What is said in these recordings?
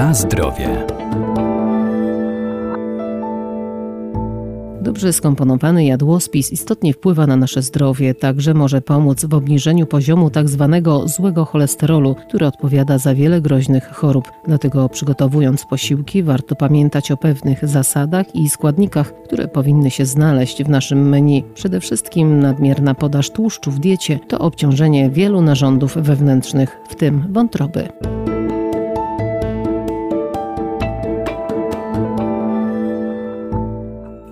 Na zdrowie. Dobrze skomponowany jadłospis istotnie wpływa na nasze zdrowie, także może pomóc w obniżeniu poziomu tzw. Tak złego cholesterolu, który odpowiada za wiele groźnych chorób. Dlatego przygotowując posiłki warto pamiętać o pewnych zasadach i składnikach, które powinny się znaleźć w naszym menu. Przede wszystkim nadmierna podaż tłuszczu w diecie to obciążenie wielu narządów wewnętrznych, w tym wątroby.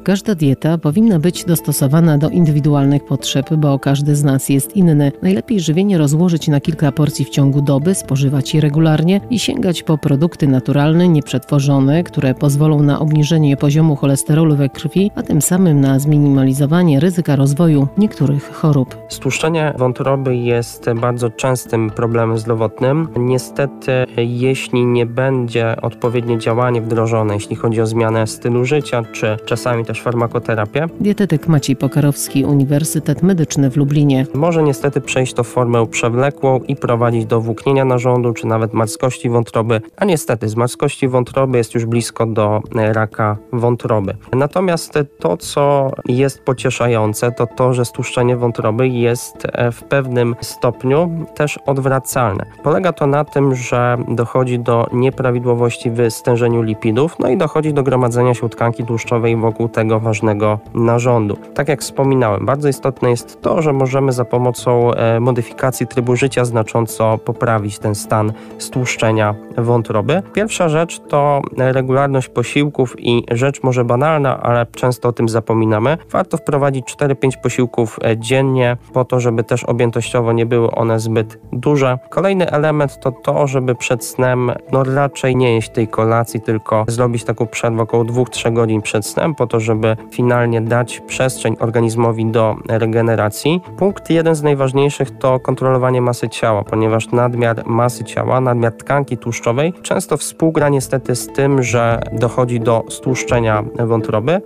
Każda dieta powinna być dostosowana do indywidualnych potrzeb, bo każdy z nas jest inny. Najlepiej żywienie rozłożyć na kilka porcji w ciągu doby, spożywać je regularnie i sięgać po produkty naturalne, nieprzetworzone, które pozwolą na obniżenie poziomu cholesterolu we krwi, a tym samym na zminimalizowanie ryzyka rozwoju niektórych chorób. Stłuszczenie wątroby jest bardzo częstym problemem zdrowotnym. Niestety, jeśli nie będzie odpowiednie działanie wdrożone, jeśli chodzi o zmianę stylu życia, czy czasami też farmakoterapię. Dietetyk Maciej Pokarowski, Uniwersytet Medyczny w Lublinie. Może niestety przejść to w formę przewlekłą i prowadzić do włóknienia narządu, czy nawet marskości wątroby, a niestety z marskości wątroby jest już blisko do e, raka wątroby. Natomiast to, co jest pocieszające, to to, że stłuszczenie wątroby jest e, w pewnym stopniu też odwracalne. Polega to na tym, że dochodzi do nieprawidłowości w stężeniu lipidów, no i dochodzi do gromadzenia się tkanki tłuszczowej wokół tego, tego ważnego narządu. Tak jak wspominałem, bardzo istotne jest to, że możemy za pomocą e, modyfikacji trybu życia znacząco poprawić ten stan stłuszczenia wątroby. Pierwsza rzecz to regularność posiłków i rzecz może banalna, ale często o tym zapominamy. Warto wprowadzić 4-5 posiłków e, dziennie po to, żeby też objętościowo nie były one zbyt duże. Kolejny element to to, żeby przed snem no raczej nie jeść tej kolacji, tylko zrobić taką przerwę około 2-3 godzin przed snem po to, żeby finalnie dać przestrzeń organizmowi do regeneracji. Punkt jeden z najważniejszych to kontrolowanie masy ciała, ponieważ nadmiar masy ciała, nadmiar tkanki tłuszczowej często współgra niestety z tym, że dochodzi do stłuszczenia wątroby.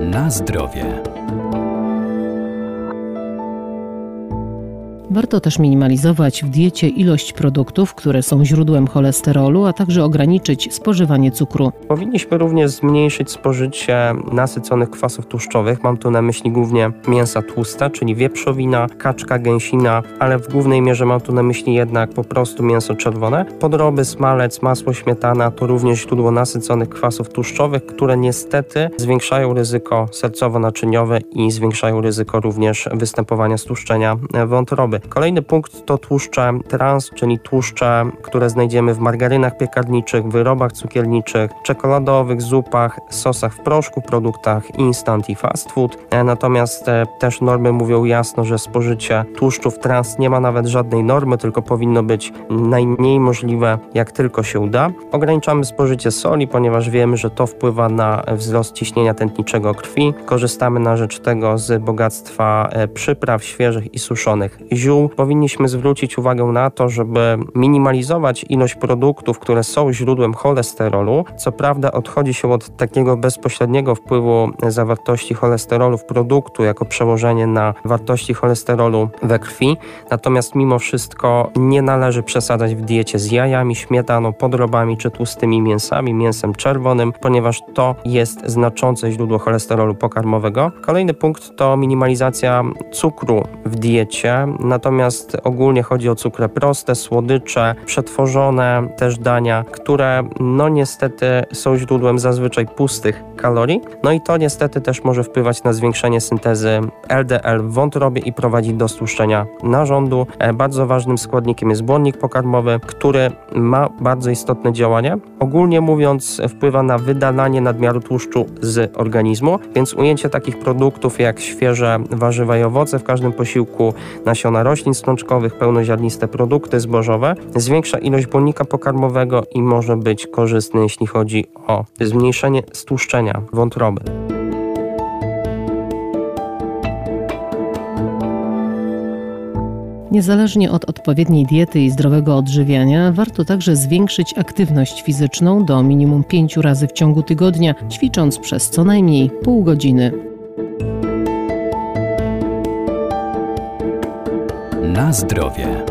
Na zdrowie. Warto też minimalizować w diecie ilość produktów, które są źródłem cholesterolu, a także ograniczyć spożywanie cukru. Powinniśmy również zmniejszyć spożycie nasyconych kwasów tłuszczowych. Mam tu na myśli głównie mięsa tłuste, czyli wieprzowina, kaczka, gęsina, ale w głównej mierze mam tu na myśli jednak po prostu mięso czerwone. Podroby, smalec, masło, śmietana to również źródło nasyconych kwasów tłuszczowych, które niestety zwiększają ryzyko sercowo-naczyniowe i zwiększają ryzyko również występowania stłuszczenia wątroby. Kolejny punkt to tłuszcze trans, czyli tłuszcze, które znajdziemy w margarynach piekarniczych, wyrobach cukierniczych, czekoladowych, zupach, sosach w proszku, produktach instant i fast food. E, natomiast e, też normy mówią jasno, że spożycie tłuszczów trans nie ma nawet żadnej normy, tylko powinno być najmniej możliwe, jak tylko się uda. Ograniczamy spożycie soli, ponieważ wiemy, że to wpływa na wzrost ciśnienia tętniczego krwi. Korzystamy na rzecz tego z bogactwa e, przypraw świeżych i suszonych ziół powinniśmy zwrócić uwagę na to, żeby minimalizować ilość produktów, które są źródłem cholesterolu. Co prawda odchodzi się od takiego bezpośredniego wpływu zawartości cholesterolu w produktu jako przełożenie na wartości cholesterolu we krwi, natomiast mimo wszystko nie należy przesadzać w diecie z jajami, śmietaną, podrobami czy tłustymi mięsami, mięsem czerwonym, ponieważ to jest znaczące źródło cholesterolu pokarmowego. Kolejny punkt to minimalizacja cukru w diecie. Natomiast ogólnie chodzi o cukry proste, słodycze, przetworzone też dania, które no niestety są źródłem zazwyczaj pustych kalorii. No i to niestety też może wpływać na zwiększenie syntezy LDL w wątrobie i prowadzić do stłuszczenia narządu. E, bardzo ważnym składnikiem jest błonnik pokarmowy, który ma bardzo istotne działanie. Ogólnie mówiąc wpływa na wydalanie nadmiaru tłuszczu z organizmu, więc ujęcie takich produktów jak świeże warzywa i owoce w każdym posiłku, nasiona roślin strączkowych, pełnoziarniste produkty zbożowe, zwiększa ilość błonnika pokarmowego i może być korzystny, jeśli chodzi o zmniejszenie stłuszczenia wątroby. Niezależnie od odpowiedniej diety i zdrowego odżywiania, warto także zwiększyć aktywność fizyczną do minimum 5 razy w ciągu tygodnia, ćwicząc przez co najmniej pół godziny. Na zdrowie.